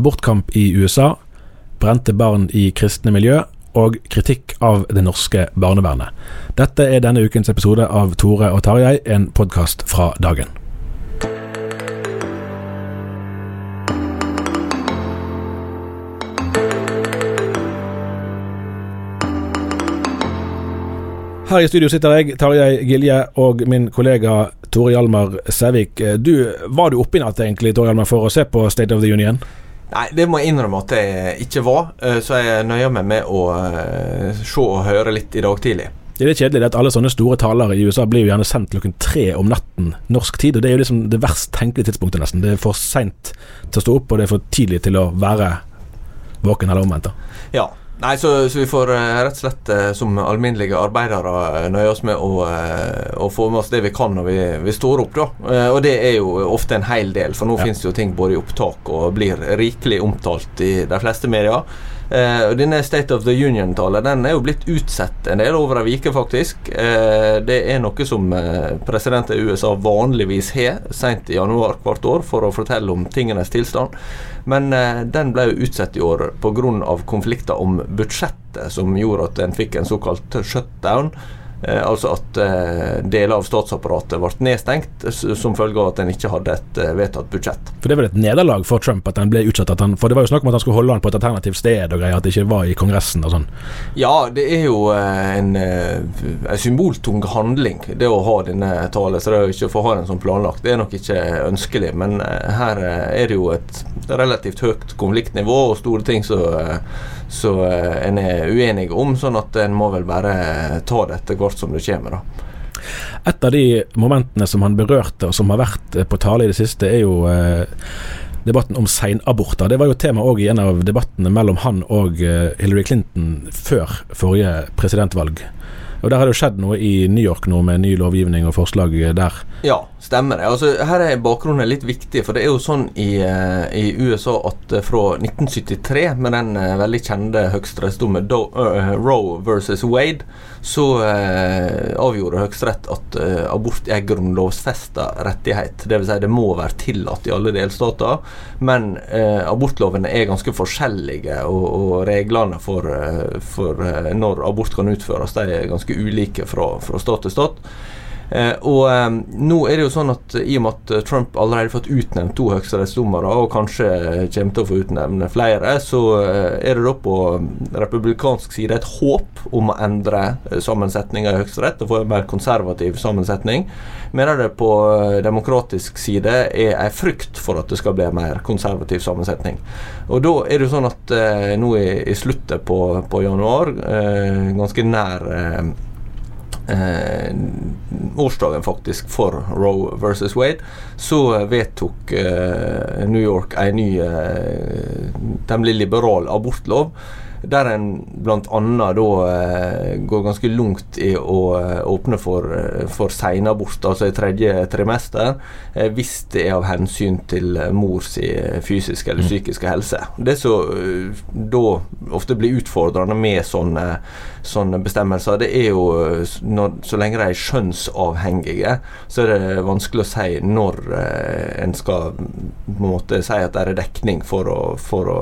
Abortkamp i USA, brente barn i kristne miljø og kritikk av det norske barnevernet. Dette er denne ukens episode av Tore og Tarjei, en podkast fra dagen. Her i studio sitter jeg, Tarjei Gilje, og min kollega Tore Hjalmar Sævik. Du, Var du oppe i natt egentlig, Tore Hjalmar, for å se på State of the Union? Nei, det må jeg innrømme at jeg ikke var, eh, så jeg nøyer meg med å eh, se og høre litt i dag tidlig. Det er kjedelig at alle sånne store taler i USA blir jo gjerne sendt klokken tre om natten norsk tid. og Det er jo liksom det verst tenkelige tidspunktet, nesten. Det er for seint til å stå opp, og det er for tidlig til å være våken eller omvendt. Ja. Nei, så, så vi får eh, rett og slett eh, som alminnelige arbeidere eh, nøye oss med å, å få med oss det vi kan når vi, vi står opp, da. Og det er jo ofte en hel del, for nå Ja. finnes det jo ting både i opptak og blir rikelig omtalt i de fleste medier. Og denne State of the Union-talen den er jo blitt utsatt en del over ei uke, faktisk. Det er noe som presidenten i USA vanligvis har sent i januar hvert år for å fortelle om tingenes tilstand. Men eh, den ble jo utsatt i år pga. konflikter om budsjettet, som gjorde at en fikk en såkalt shutdown. Eh, altså at eh, deler av statsapparatet ble nedstengt som følge av at en ikke hadde et eh, vedtatt budsjett. For det er vel et nederlag for Trump at den ble utsatt? At han, for det var jo snakk om at han skulle holde han på et alternativt sted og greier, at det ikke var i Kongressen og sånn. Ja, det er jo en, en symboltung handling, det å ha denne talen. Så det er jo ikke å få ha den som planlagt. Det er nok ikke ønskelig. Men her er det jo et relativt høyt konfliktnivå og store ting som så, eh, en er uenig om. Sånn at en må vel bare ta det etter hvert som det kommer. da. Et av de momentene som han berørte, og som har vært eh, på tale i det siste, er jo eh, debatten om seinaborter. Det var jo tema òg i en av debattene mellom han og Hillary Clinton før forrige presidentvalg. Og Der har det jo skjedd noe i New York nå med ny lovgivning og forslag der. Ja, stemmer det. Altså, her er bakgrunnen litt viktig, for det er jo sånn i, eh, i USA at eh, fra 1973, med den eh, veldig kjente høyesterettsdommen Do- eh, Roe versus Wade, så uh, avgjorde Høyesterett at uh, abort er grunnlovfesta rettighet. Dvs. Si det må være tillatt i alle delstater, men uh, abortlovene er ganske forskjellige, og, og reglene for, for når abort kan utføres, de er ganske ulike fra, fra stat til stat. Eh, og eh, nå er det jo sånn at i og med at Trump allerede har fått utnevnt to høyesterettsdommere, og kanskje kommer til å få utnevne flere, så eh, er det da på republikansk side et håp om å endre eh, sammensetninga i Høyesterett og få en mer konservativ sammensetning. mener det på eh, demokratisk side er en frykt for at det skal bli en mer konservativ sammensetning. Og da er det jo sånn at eh, nå i, i sluttet på, på januar, ganske nær eh, eh, årsdagen faktisk for Roe versus Wade, så vedtok eh, New York en ny eh, temmelig liberal abortlov. Der en bl.a. da eh, går ganske langt i å eh, åpne for, eh, for senabort, altså i tredje trimester, hvis det er av hensyn til mors fysiske eller psykiske helse. Det som da ofte blir utfordrende med sånne, sånne bestemmelser, det er jo når, så lenge de er skjønnsavhengige, så er det vanskelig å si når en skal på en måte si at det er dekning for å, for å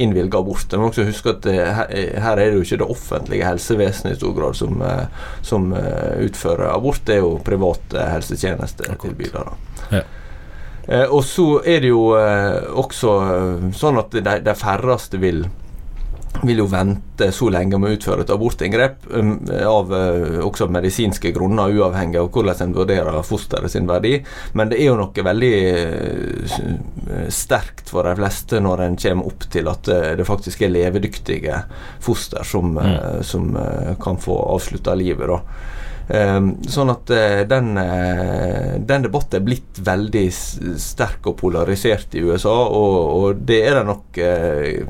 innvilge abort. En må også huske at det, her er det jo ikke det offentlige helsevesenet i stor grad som, eh, som eh, utfører abort, det er jo private helsetjenestetilbydere. Ja. Eh, og så er det jo også sånn at de, de færreste vil vil jo vente så lenge med å utføre et abortinngrep, um, av uh, også medisinske grunner, uavhengig av hvordan en vurderer fosteret sin verdi. Men det er jo noe veldig uh, sterkt for de fleste når en kommer opp til at uh, det faktisk er levedyktige foster som, mm. som kan få avslutta livet. da. Um, sånn at den, den, debatten er blitt veldig sterk og polarisert i USA, og, og det er det nok Eh,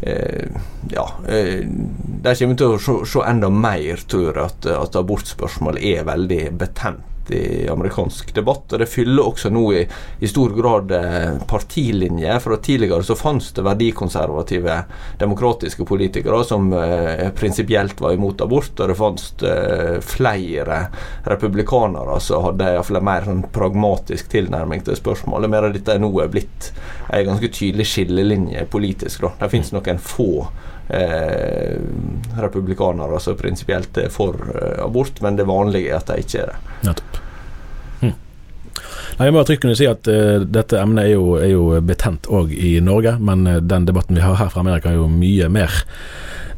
ja, eh, de kommer til å se, enda mer, tror jeg, at, at abortspørsmål er veldig betent i amerikansk debatt. Og det fyller også nå i, i stor grad eh, partilinjer. For tidligere så fantes det verdikonservative demokratiske politikere som eh, prinsipielt var imot abort, og det fantes eh, flere republikanere som hadde iallfall en mer sånn pragmatisk tilnærming til spørsmålet, Mer av dette nå er blitt en ganske tydelig skillelinje politisk. Da. Det finnes noen få eh, republikanere som prinsipielt er for eh, abort, men det vanlige er at de ikke er det. Nettopp. Hm. Nei, jeg må trygt kunne si at uh, dette emnet er jo, er jo betent òg i Norge, men uh, den debatten vi har her fra Amerika er jo mye mer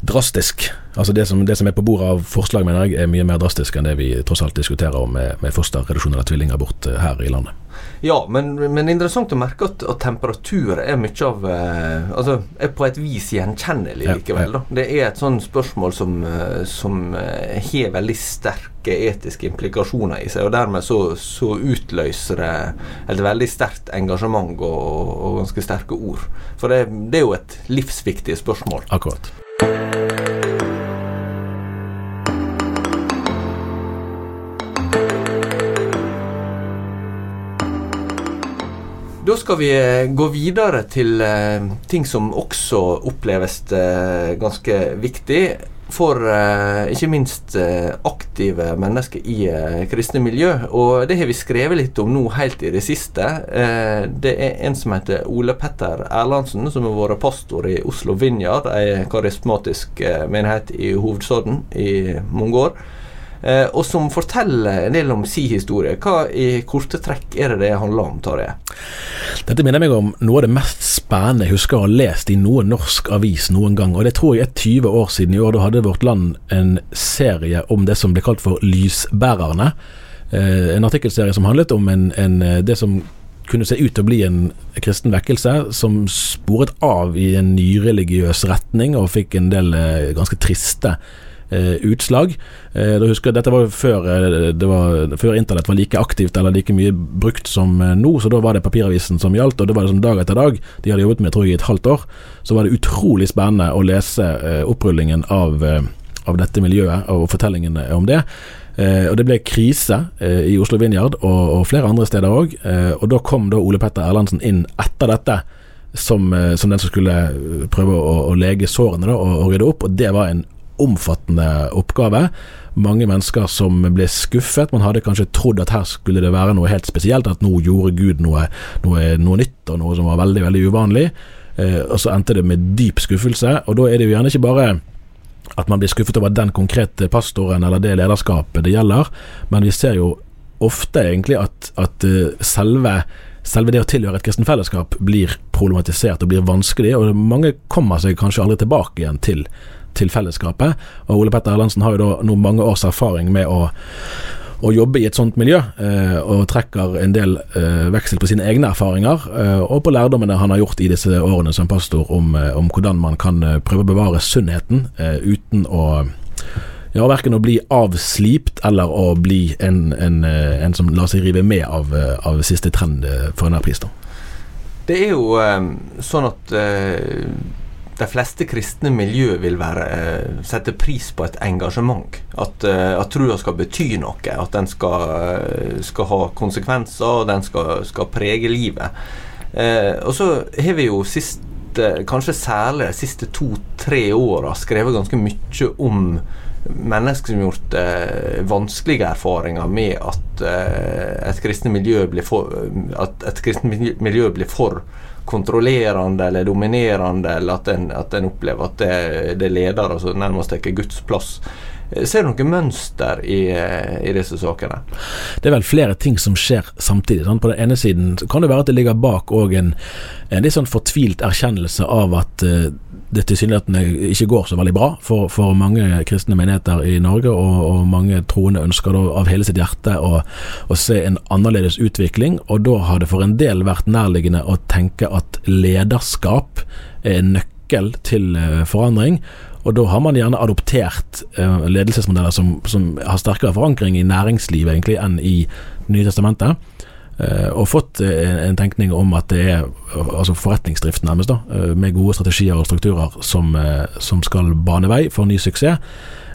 drastisk. Altså det som, det som er på bordet av forslag, mener jeg, er mye mer drastisk enn det vi tross alt diskuterer om med, med fosterreduksjon eller tvillingabort uh, her i landet. Ja, men, men interessant å merke at, at temperatur er mye av eh, Altså er på et vis gjenkjennelig likevel. Da. Det er et sånt spørsmål som, eh, som eh, har veldig sterke etiske implikasjoner i seg, og dermed så, så utløser det et veldig sterkt engasjement og, og ganske sterke ord. For det, det er jo et livsviktig spørsmål. Akkurat. Da skal vi eh, gå videre til uh, ting som også oppleves uh, ganske viktig for ikke minst aktive mennesker i kristne miljø. Og det har vi skrevet litt om nå helt i det siste. det er en som heter Ole Petter Erlandsen, som har vært pastor i Oslo Vinjar, ei karismatisk menighet i hovedstaden i mange år. Eh, og som forteller en del om si historie. Hva i korte trekk er det det handler om, Tarjei? Dette minner meg om noe av det mest spennende jeg husker å ha lest i noen norsk avis noen gang. Og det tror jeg er 20 år siden i år. Da hadde Vårt Land en serie om det som ble kalt for Lysbærerne. Eh, en artikkelserie som handlet om en, en, eh, det som kunne se ut til å bli en kristen vekkelse, som sporet av i en nyreligiøs retning og fikk en del ganske triste utslag. Eh, da husker jeg, Dette var før, eh, var, før internett var like aktivt eller like mye brukt som eh, nå, så da var det papiravisen som gjaldt, og det var det som dag etter dag. De hadde jobbet med tror jeg i et halvt år. Så var det utrolig spennende å lese eh, opprullingen av, eh, av, dette miljøet og fortellingene om det. og Det ble krise i Oslo Vinjard og, og, flere andre steder òg. og Da kom da Ole Petter Erlandsen inn etter dette. Som, som, den som skulle prøve å, å lege sårene da, og, og rydde opp. Og det var en omfattende oppgave. Mange mennesker som ble skuffet. Man hadde kanskje trodd at her skulle det være noe helt spesielt, at nå gjorde Gud noe, noe, noe nytt og noe som var veldig, veldig uvanlig. Eh, og så endte det med dyp skuffelse. Og da er det jo gjerne ikke bare at man blir skuffet over den konkrete pastoren eller det lederskapet det gjelder, men vi ser jo ofte egentlig at, at eh, selve selve det å tilhøre et kristen fellesskap blir problematisert og blir vanskelig, og mange kommer seg kanskje aldri tilbake igjen til til fellesskapet. Og Ole Petter Erlandsen har jo da nå mange års erfaring med å å jobbe i et sånt miljø, eh, og trekker en del eh, veksel på sine egne erfaringer, eh, og på lærdommene han har gjort i disse årene som pastor, om, om hvordan man kan prøve å bevare sunnheten uten å ja, verken å bli avslipt eller å bli en, en, en som lar seg rive med av, av siste trend for enhver pris. da. Det er jo sånn at de fleste kristne miljø vil være, eh, sette pris på et engasjement. At, eh, at trua skal bety noe. At den skal, eh, skal ha konsekvenser, og den skal, skal prege livet. Eh, og så har vi jo sist, kanskje særlig de siste to-tre åra, skrevet ganske mye om mennesker som har gjort eh, vanskelige erfaringer med at eh, et kristent miljø blir for, at et miljø blir for kontrollerende eller dominerende, eller at en, at en opplever at det, det er ledere som nærmest tar Guds plass. Eh, ser du noe mønster i, eh, i, disse sakene? Det er vel flere ting som skjer samtidig. Sant? På den ene siden kan det være at det ligger bak en, en litt sånn fortvilt erkjennelse av at uh, det tilsynelatende ikke går så veldig bra for, for mange kristne menigheter i Norge, og, og mange troende ønsker da av hele sitt hjerte å, å, se en annerledes utvikling. Og da har det for en del vært nærliggende å tenke at lederskap er nøkkel til uh, forandring. Og da har man gjerne adoptert uh, ledelsesmodeller som, som, har sterkere forankring i næringslivet egentlig enn i Nye testamentet. Uh, og fått uh, en tenkning om at det er altså forretningsdrift, nærmest, da, med gode strategier og strukturer som, som skal bane vei for ny suksess.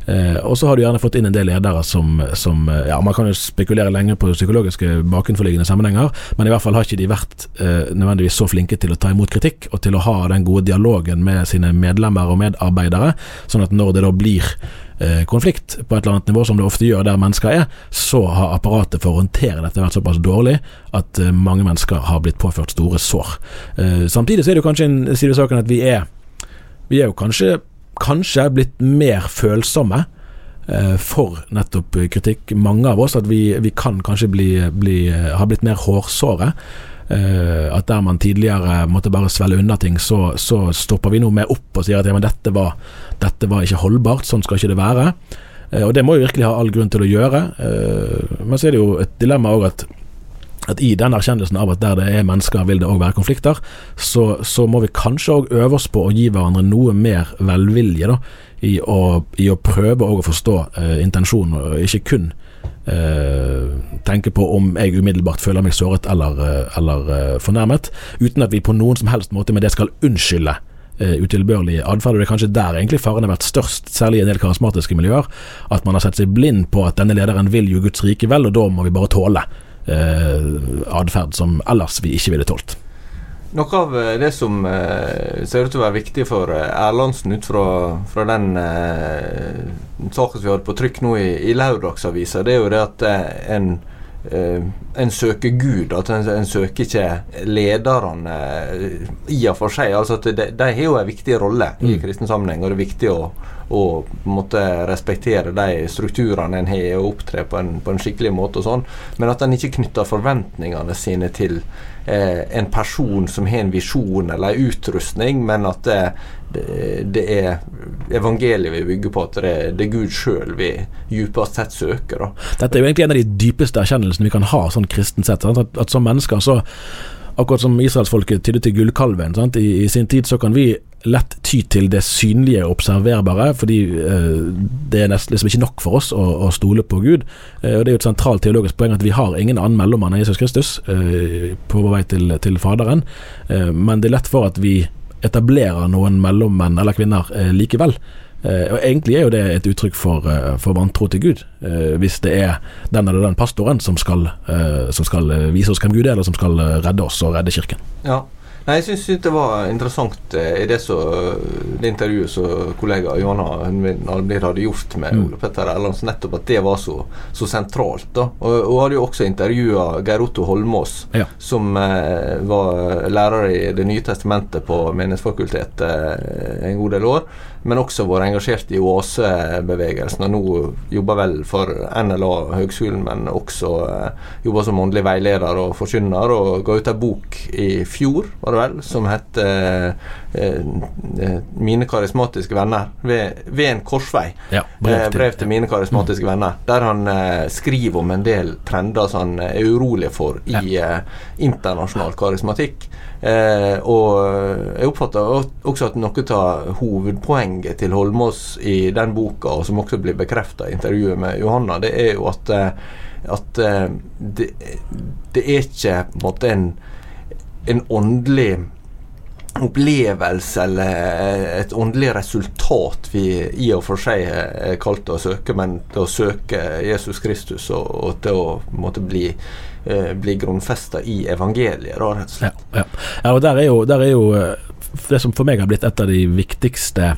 Eh, og så har du gjerne fått inn en del ledere som, som eh, Ja, man kan jo spekulere lenge på psykologiske bakenforliggende sammenhenger, men i hvert fall har ikke de vært eh, nødvendigvis så flinke til å ta imot kritikk, og til å ha den gode dialogen med sine medlemmer og medarbeidere, sånn at når det da blir eh, konflikt på et eller annet nivå, som det ofte gjør der mennesker er, så har apparatet for å håndtere dette vært såpass dårlig at eh, mange mennesker har blitt påført store sår. Eh, samtidig så er det jo kanskje en side av saken at vi er vi er jo kanskje kanskje blitt mer følsomme eh, for nettopp kritikk, mange av oss. At vi, vi kan kanskje bli, bli, ha blitt mer hårsåre. Eh, at der man tidligere måtte bare svelle unna ting, så, så stopper vi nå mer opp og sier at ja, dette var, dette var ikke holdbart, sånn skal ikke det være. Eh, og det må jo virkelig ha all grunn til å gjøre. Eh, men så er det jo et dilemma òg at at i den erkjennelsen av at der det er mennesker, vil det òg være konflikter, så, så må vi kanskje òg øve oss på å gi hverandre noe mer velvilje da, i, å, i å prøve å forstå eh, intensjonen, og ikke kun eh, tenke på om jeg umiddelbart føler meg såret eller, eh, eller eh, fornærmet, uten at vi på noen som helst måte med det skal unnskylde Uh, utilbørlig atferd. Det er kanskje der egentlig faren har vært størst, særlig i en del karismatiske miljøer. At man har sett seg blind på at denne lederen vil jo Guds rike vel, og da må vi bare tåle eh, atferd som ellers vi ikke ville tålt. Noe av eh, det som eh, ser ut til å være viktig for eh, Erlandsen ut fra, fra den saken som vi hadde på trykk nå i, i Lørdagsavisa, det er jo det at en, en søker Gud, at en, en søker ikke lederne i og for seg. altså at De, de har jo en viktig rolle i mm. kristen sammenheng, og det er viktig å og måte respektere de strukturene en har, og opptre på en, på en, skikkelig måte og sånn, men at en ikke knytter forventningene sine til eh, en person som har en visjon eller en utrustning, men at det, det, det er evangeliet vi bygger på, at det, det er Gud sjøl vi djupest sett søker. Da. Dette er jo egentlig en av de dypeste erkjennelsene vi kan ha sånn kristent sett. At, at som mennesker så Akkurat som israelsfolket tydde til gullkalven. I, I, sin tid så kan vi lett ty til det synlige og observerbare, fordi eh, det er nesten liksom ikke nok for oss å, å stole på Gud. Eh, og Det er jo et sentralt teologisk poeng at vi har ingen annen mellommann enn Jesus Kristus eh, på vår vei til, til Faderen, eh, men det er lett for at vi etablerer noen mellommenn eller -kvinner eh, likevel. Eh, og Egentlig er jo det et uttrykk for, for vantro til Gud, hvis det er den eller den pastoren som skal, som skal vise oss hvem Gud er, eller som skal redde oss og redde Kirken. Ja, Nei, Jeg syns det var interessant eh, i det, så, det intervjuet som kollega Johanna Almlid hadde gjort med mm. Ole Petter Erlandsen, nettopp at det var så, så sentralt. da. Og Hun hadde jo også intervjua Geir Otto Holmås, ja. som eh, var lærer i Det nye testamentet på Menighetsfakultetet eh, en god del år men også vært engasjert i OASE-bevegelsen. Og nå jobber vel for NLA Høgskolen, men også eh, jobber som åndelig veileder og forkynner. Og ga ut en bok i fjor, var det vel, som het eh, eh, 'Mine karismatiske venner' ved, ved en korsvei. Ja, brev, til. Eh, brev, til. mine karismatiske venner. Der han eh, skriver om en del trender som han er urolig for i internasjonal karismatikk. Eh, og jeg oppfatter også at noe av hovedpoenget til Holmås i den boka, og som også blir bekrefta i intervjuet med Johanna, det er jo at, eh, at eh, det, det, er ikke på en måte en, en åndelig opplevelse eller et åndelig resultat vi i og for seg er kalt å søke, men til å søke Jesus Kristus og, og til å måtte bli eh, bli grunnfesta i evangeliet, da, rett og slett. Ja, ja. ja og der er, jo, der er jo det som for meg har blitt et av de viktigste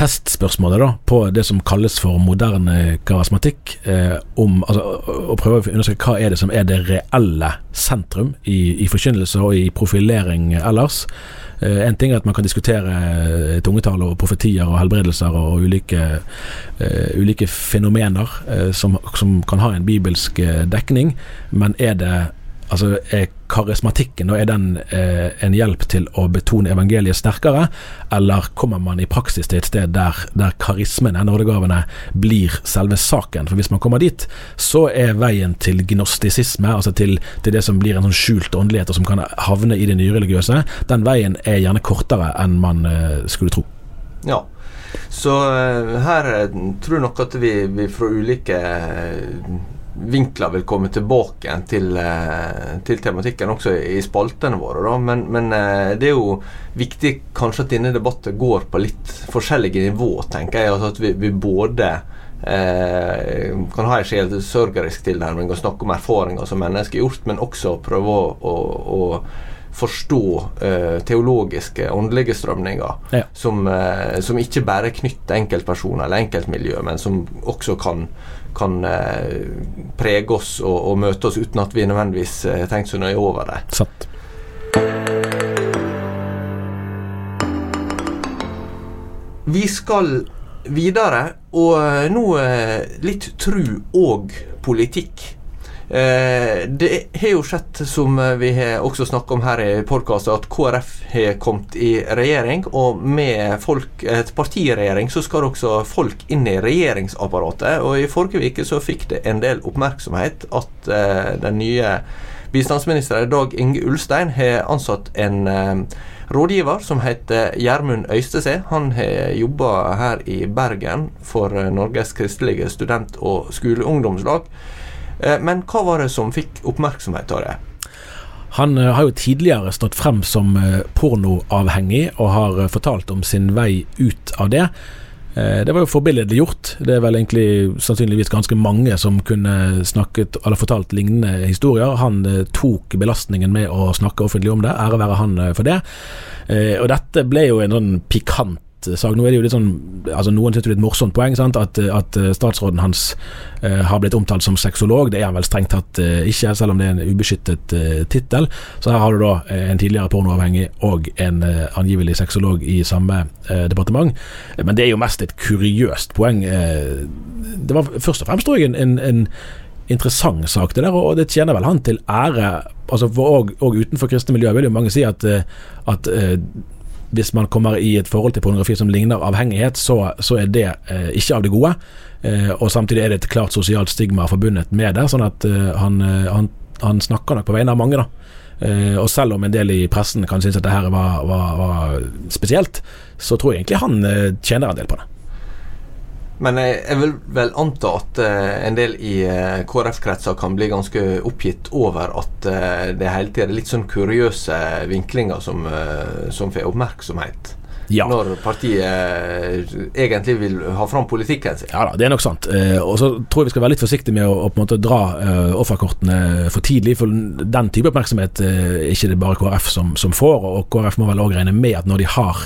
testspørsmålet da, på det som kalles for moderne karismatikk, eh, om altså, å prøve å undersøke hva er det som er det reelle sentrum i, i forkynnelse og i profilering ellers. Eh, en ting er at man kan diskutere eh, tungetall og profetier og helbredelser og ulike, uh, ulike fenomener som, som, kan ha en bibelsk dekning, men er det altså er karismatikken er den eh, en hjelp til å betone evangeliet sterkere, eller kommer man i praksis til et sted der, der karismene, nådegavene, blir selve saken? For hvis man kommer dit, så er veien til gnostisisme, altså til, til det som blir en sånn skjult åndelighet, og som kan havne i det nyreligiøse, den veien er gjerne kortere enn man eh, skulle tro. Ja. Så uh, her uh, tror jeg nok at vi, vi fra ulike uh, vinkler vil komme tilbake til, eh, til tematikken også i spaltene våre. Da. Men, men, eh, det er jo viktig kanskje at denne debatten går på litt forskjellige nivå, tenker jeg. Altså at vi, vi både eh, kan ha en sjelsørgerisk tilnærming og snakke om erfaringer som mennesker har gjort, men også prøve å, å, å forstå eh, teologiske, åndelige strømninger ja. som, eh, som, ikke bare knytter enkeltpersoner eller enkeltmiljø, men som også kan kan eh, prege oss og, og, møte oss uten at vi nødvendigvis har eh, tenkt så nøye over det. Satt. Vi skal videre, og eh, nå litt tru og politikk. Eh, det har jo skjedd, som vi har også snakket om her i podkasten, at KrF har kommet i regjering. Og med folk, et partiregjering så skal også folk inn i regjeringsapparatet. Og i forrige uke så fikk det en del oppmerksomhet at eh, den nye bistandsministeren Dag Inge Ulstein har ansatt en eh, rådgiver som heter Gjermund Øystese. Han har jobba her i Bergen for Norges kristelige student- og skoleungdomslag. Eh, men hva var det som fikk oppmerksomhet av det? Han eh, har jo tidligere stått frem som eh, pornoavhengig, og har fortalt om sin vei ut av det. Det var jo forbilledlig gjort. Det er vel egentlig sannsynligvis ganske mange som kunne snakket eller fortalt lignende historier. Han tok belastningen med å snakke offentlig om det, ære være han for det. Og dette ble jo en sånn pikant sak. Nå er det jo litt sånn altså Noen syns det er et morsomt poeng sant? At, at eh, statsråden hans uh, har blitt omtalt som sexolog. Det er han vel strengt tatt uh, ikke, selv om det er en ubeskyttet uh, tittel. Så her har du da en tidligere pornoavhengig og en angivelig sexolog i samme departement. Men det er jo mest et kuriøst poeng. det var først og fremst tror jeg en, en interessant sak, det der, og det tjener vel han til ære. altså for, og, og utenfor kristne miljøer vil jo mange si at, at hvis man kommer i et forhold til pornografi som ligner avhengighet, så, så er det eh, ikke av det gode. Eh, og samtidig er det et klart sosialt stigma forbundet med det, sånn at eh, han, eh, han, han, snakker nok på vegne av mange, da. Eh, og selv om en del i pressen kan synes at det her var, var, var spesielt, så tror jeg egentlig han eh, tjener en del på det. Men jeg, jeg, vil vel anta at uh, en del i uh, KrF-kretser kan bli ganske oppgitt over at uh, det hele tida er litt sånn kuriøse vinklinger som, som får oppmerksomhet ja. når partiet eh, egentlig vil ha fram politikken sin. Ja da, det er nok sant. Eh, og så tror jeg vi skal være litt forsiktige med å, på en måte dra uh, offerkortene for tidlig. For den type oppmerksomhet er ikke det bare KrF som, som får. Og KrF må vel òg regne med at når de har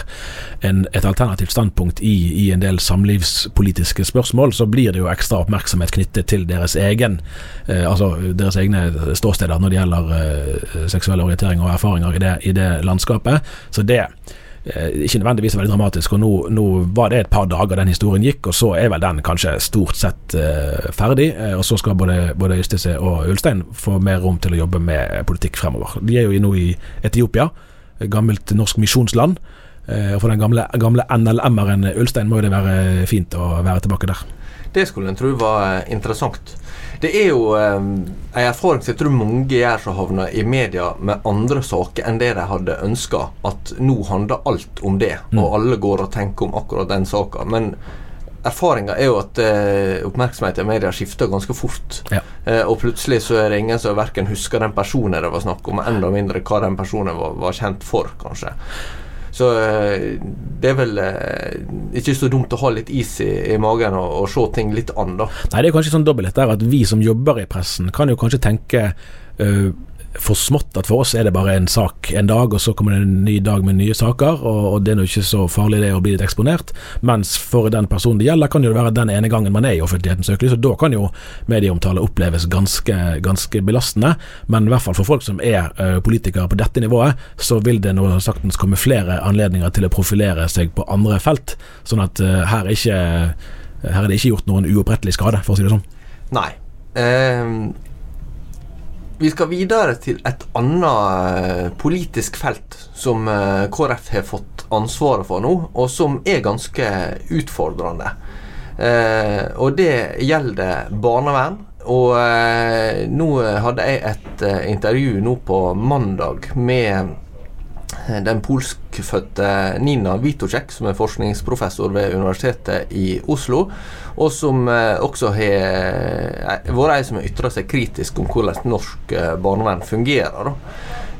en, et alternativt standpunkt i, i, en del samlivspolitiske spørsmål, så blir det jo ekstra oppmerksomhet knyttet til deres egen altså deres egne ståsteder når det gjelder seksuell orientering og erfaringer i det, i det landskapet. Så det Eh, ikke nødvendigvis veldig dramatisk. og nå, nå, var det et par dager den historien gikk, og så er vel den kanskje stort sett eh, ferdig. Eh, og så skal både, både Ystese og Ulstein få mer rom til å jobbe med politikk fremover. De er jo nå i Etiopia, gammelt norsk misjonsland. Eh, og for den gamle, gamle NLM-eren Ulstein må jo det være fint å være tilbake der. Det skulle en tro var interessant. Det er jo um, en erfaring som jeg tror mange gjør som havner i media med andre saker enn det de hadde ønska. At nå handler alt om det, mm. og alle går og tenker om akkurat den saka. Men erfaringa er jo at eh, oppmerksomheten i media skifter ganske fort. Ja. Eh, og plutselig så er det ingen som verken husker den personen det var snakk om, enda mindre hva den personen var, var kjent for, kanskje. Så eh, det er vel eh, ikke så dumt å ha litt is i, i magen og, og se ting litt an, da. Nei, det er kanskje sånn dobbelthet der at vi som jobber i pressen, kan jo kanskje tenke øh, for smått at for oss er det bare en sak en dag, og så kommer det en ny dag med nye saker, og, og det er nå ikke så farlig det å bli litt eksponert. Mens for den personen det gjelder, kan jo det være den ene gangen man er i offentlighetens søkelys, og da kan jo medieomtale oppleves ganske, ganske belastende. Men i hvert fall for folk som er øh, politikere på dette nivået, så vil det nå saktens komme flere anledninger til å profilere seg på andre felt, sånn at øh, her, er ikke, her er det ikke gjort noen uopprettelig skade, for å si det sånn. Nei. Eh, vi skal videre til et annet eh, politisk felt som eh, KrF har fått ansvaret for nå, og som er ganske utfordrende. Eh, og det gjelder barnevern. Og eh, nå hadde jeg et eh, intervju nå på mandag med den polskfødte Nina Vitocek, som er forskningsprofessor ved Universitetet i Oslo, og som eh, også har eh, vært ei som har ytra seg kritisk om hvordan norsk eh, barnevern fungerer.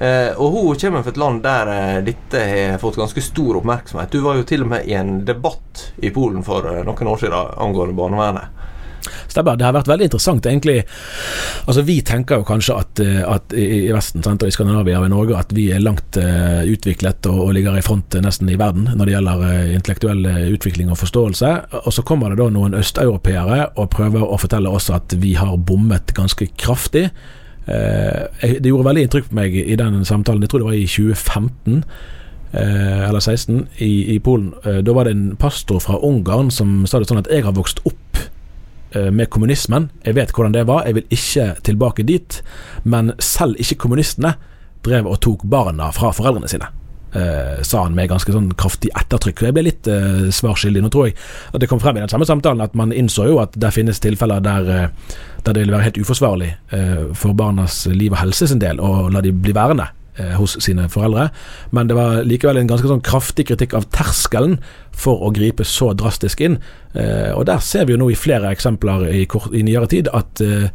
Og Hun kommer fra et land der dette har fått ganske stor oppmerksomhet. Du var jo til og med i en debatt i Polen for noen år siden angående barnevernet. Stemmer. Det har vært veldig interessant, egentlig. Altså, Vi tenker jo kanskje at, eh, at i Vesten sant, og i Skandinavia og i Norge at vi er langt uh, utviklet og, og ligger i front uh, nesten i verden når det gjelder uh, intellektuell utvikling og forståelse. Og så kommer det da noen østeuropeere og prøver å fortelle oss at vi har bommet ganske kraftig. det gjorde veldig inntrykk på meg i den samtalen, jeg tror det var i 2015 eller 16 i, i Polen. da var det en pastor fra Ungarn som sa det sånn at jeg har vokst opp eh, med kommunismen. Jeg vet hvordan det var, jeg vil ikke tilbake dit. Men selv ikke kommunistene drev og tok barna fra foreldrene sine. Eh, sa han med ganske sånn kraftig ettertrykk. Jeg ble litt eh, svar skyldig. Nå tror jeg at det kom frem i den samme samtalen at man innså jo at det finnes tilfeller der, eh, der det vil være helt uforsvarlig eh, for barnas liv og helse sin del å la de bli værende eh, hos sine foreldre. Men det var likevel en ganske sånn kraftig kritikk av terskelen for å gripe så drastisk inn. Eh, og der ser vi jo nå i flere eksempler i, kort, i nyere tid at, eh,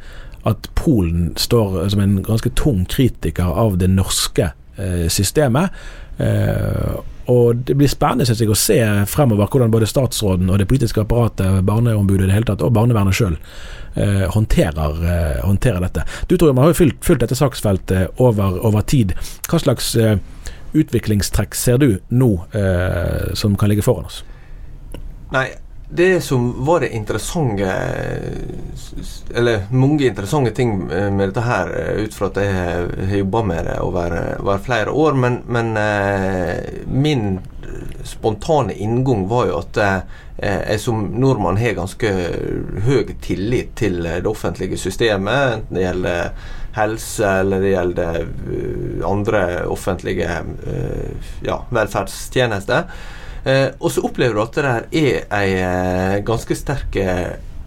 at Polen står som en ganske tung kritiker av det norske eh, systemet. Eh, og Det blir spennende synes jeg, å se fremover hvordan både statsråden og det politiske apparatet, barneombudet i det hele tatt, og barnevernet sjøl eh, håndterer, eh, håndterer, dette. Du tror man har jo fulgt, fulgt dette saksfeltet over, over tid. Hva slags eh, utviklingstrekk ser du nå eh, som kan ligge foran oss? Nei, det som var det interessante Eller mange interessante ting med dette her, ut fra at jeg har jobba med det over, over, flere år, men, men min spontane inngang var jo at jeg som nordmann har ganske høy tillit til det offentlige systemet, enten det gjelder helse eller det gjelder andre offentlige ja, velferdstjenester. Eh, og så opplever du at det der er ei eh, ganske sterk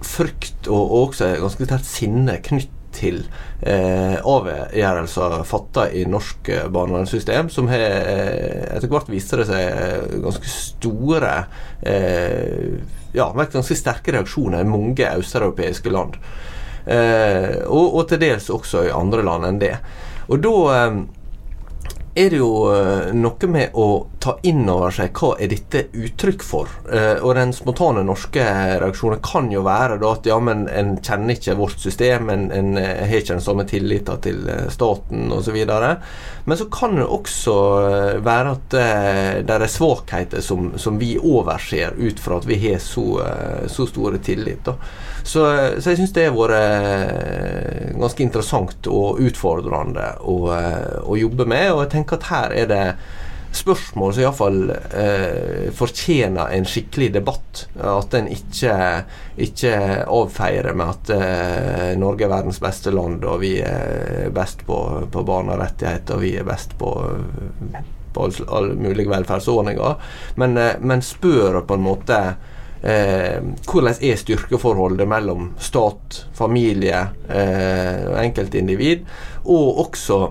frykt og, og også et ganske sterkt sinne knytt til eh, avgjørelser fatta i norsk barnevernssystem, som har etter hvert viser det seg ganske store eh, Ja, ganske sterke reaksjoner i mange østeuropeiske land. Eh, og, og, til dels også i andre land enn det. Og da er det jo noe med å ta inn over seg hva er dette uttrykk for. og den spontane norske reaksjonen kan jo være at ja, men en kjenner ikke vårt system, en, en har ikke den samme tilliten til staten osv. Men så kan det også være at det er svakheter som, som vi overser ut fra at vi har så, så store tillit. da. Så, så, jeg syns det har vært ganske interessant og utfordrende å, å, jobbe med. Og jeg tenker at her er det spørsmål som iallfall eh, fortjener en skikkelig debatt. At en ikke, ikke avfeier med at eh, Norge er verdens beste land, og vi er best på, på barnerettigheter, og vi er best på på alle mulige velferdsordninger, men, men spør på en måte Eh, hvordan er styrkeforholdet mellom stat, familie eh, enkeltindivid, og også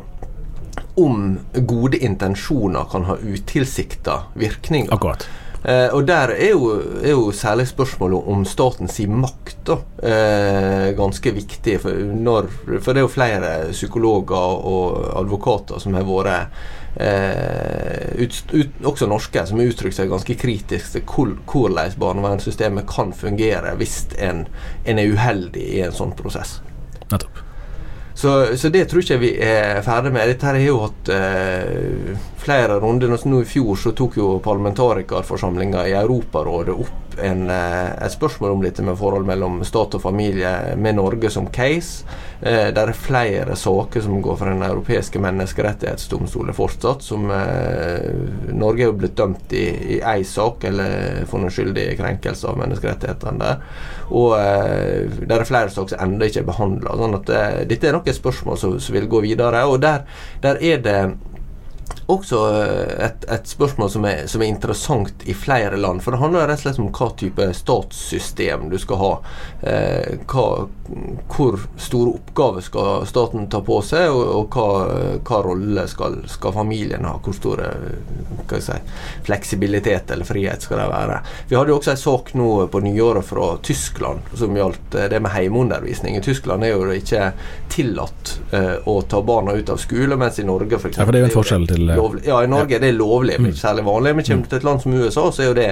om gode intensjoner kan ha utilsikta virkninger. Akkurat. Eh, og der er jo, er jo særlig spørsmålet om statens makt da, eh, ganske viktig. For, når, for, det er jo flere psykologer og advokater som har vært eh, ut, ut, også norske, som har uttrykt seg ganske kritisk til hvordan barnevernssystemet kan fungere hvis en, en er uheldig i en sånn prosess. Nettopp. Så, så, det tror ikke vi er ferdig med. Dette her har jo hatt eh, flere runder. Nå I fjor så tok jo parlamentarikerforsamlinga i Europarådet opp en, eh, et spørsmål om dette med forhold mellom stat og familie med Norge som case. Eh, det er flere saker som går for Den europeiske menneskerettighetsdomstolen fortsatt. som eh, Norge er jo blitt dømt i én sak, eller funnet skyldig i krenkelse av menneskerettighetene der. Og eh, det er flere saker som ennå ikke er behandla. Sånn at eh, dette er nok et spørsmål som, som vil gå videre. og der, der er det også eh, et, et spørsmål som er, som er, interessant i flere land. For det handler rett og slett om hva type statssystem du skal ha. Eh, hva, hvor store oppgaver skal staten ta på seg, og, og hva, hva, rolle skal, skal, familien ha. Hvor store si, fleksibilitet eller frihet skal det være. Vi hadde jo også en sak nå på nyåret fra Tyskland som gjaldt eh, det med heimeundervisning. I Tyskland er jo det ikke tillatt eh, å ta barna ut av skole, mens i Norge f.eks. Ja, for det er jo en forskjell til Eh, lovlig. Ja, i Norge er det lovlig, men ikke mm. særlig vanlig. Men kommer du til et land som USA, så er jo det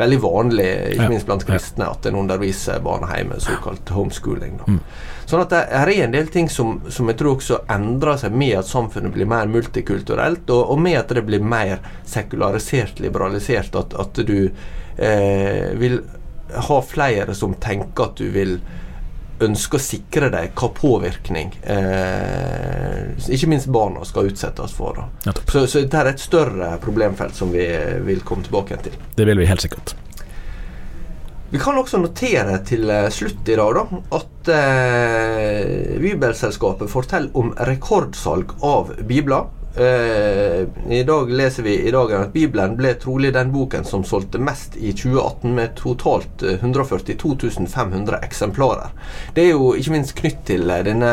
veldig vanlig, ikke minst blant kristne, at en underviser barna hjemme, såkalt homeschooling. Da. Mm. Sånn at det er en del ting som, som, jeg tror også endrer seg med at samfunnet blir mer multikulturelt, og, og med at det blir mer sekularisert, liberalisert. At, at du eh, vil ha flere som tenker at du vil ønsker å sikre deg hva påvirkning eh, ikke minst barna skal utsettes for. Så, så dette er et større problemfelt som vi vil komme tilbake til. Det vil vi helt sikkert. Vi kan også notere til eh, slutt i dag da, at eh, Bibelselskapet forteller om rekordsalg av bibler. Uh, I dag leser vi i dag at Bibelen ble trolig den boken som solgte mest i 2018, med totalt 142 eh, 500 eksemplarer. Det er jo ikke minst knytt til eh, denne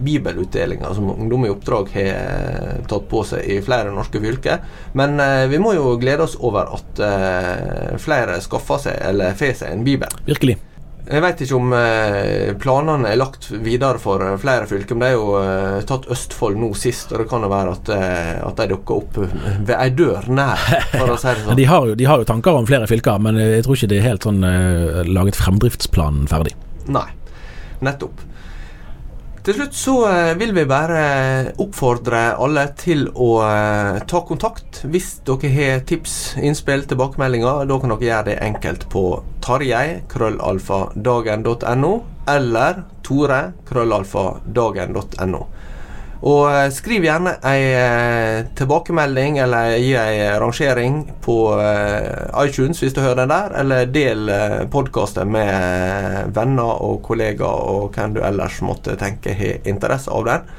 bibelutdelinga som Ungdom i oppdrag har tatt på seg i flere norske fylker. Men vi må jo glede oss over at flere skaffer seg eller får seg en bibel. Virkelig. Jeg vet ikke om eh, planene er lagt videre for eh, flere fylker. Men det er jo eh, tatt Østfold nå sist, og det kan jo være at, at de dukker opp ved ei dør nær. For å si det sånn. de, har jo, de, har jo, tanker om flere fylker, men jeg tror ikke det er helt sånn laget fremdriftsplanen ferdig. Nei, nettopp. Til slutt så eh, vil vi bare oppfordre alle til å eh, ta kontakt hvis dere har tips, innspill, tilbakemeldinger. Da kan dere gjøre det enkelt på tarjei, krøllalfa.dagen.no, eller tore, krøllalfa.dagen.no. Og eh, skriv gjerne ei eh, tilbakemelding eller gi ei rangering på eh, iTunes hvis du hører den der, eller del podkasten med venner og kollegaer og hvem du ellers måtte tenke har interesse av den.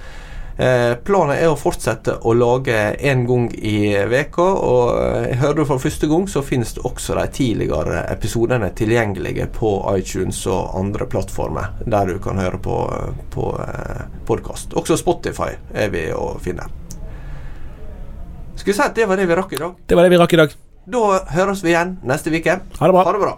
Eh, planen er å fortsette å lage én gang i veka, og eh, hører du for første gang, så finnes det også de tidligere episodene tilgjengelige på iTunes og andre plattformer der du kan høre på, på eh, podkast. Også Spotify er vi å finne. Skal vi si at det var det vi rakk i dag? Det var det vi rakk i dag. Da høres vi igjen neste uke. Ha det bra. Ha det bra.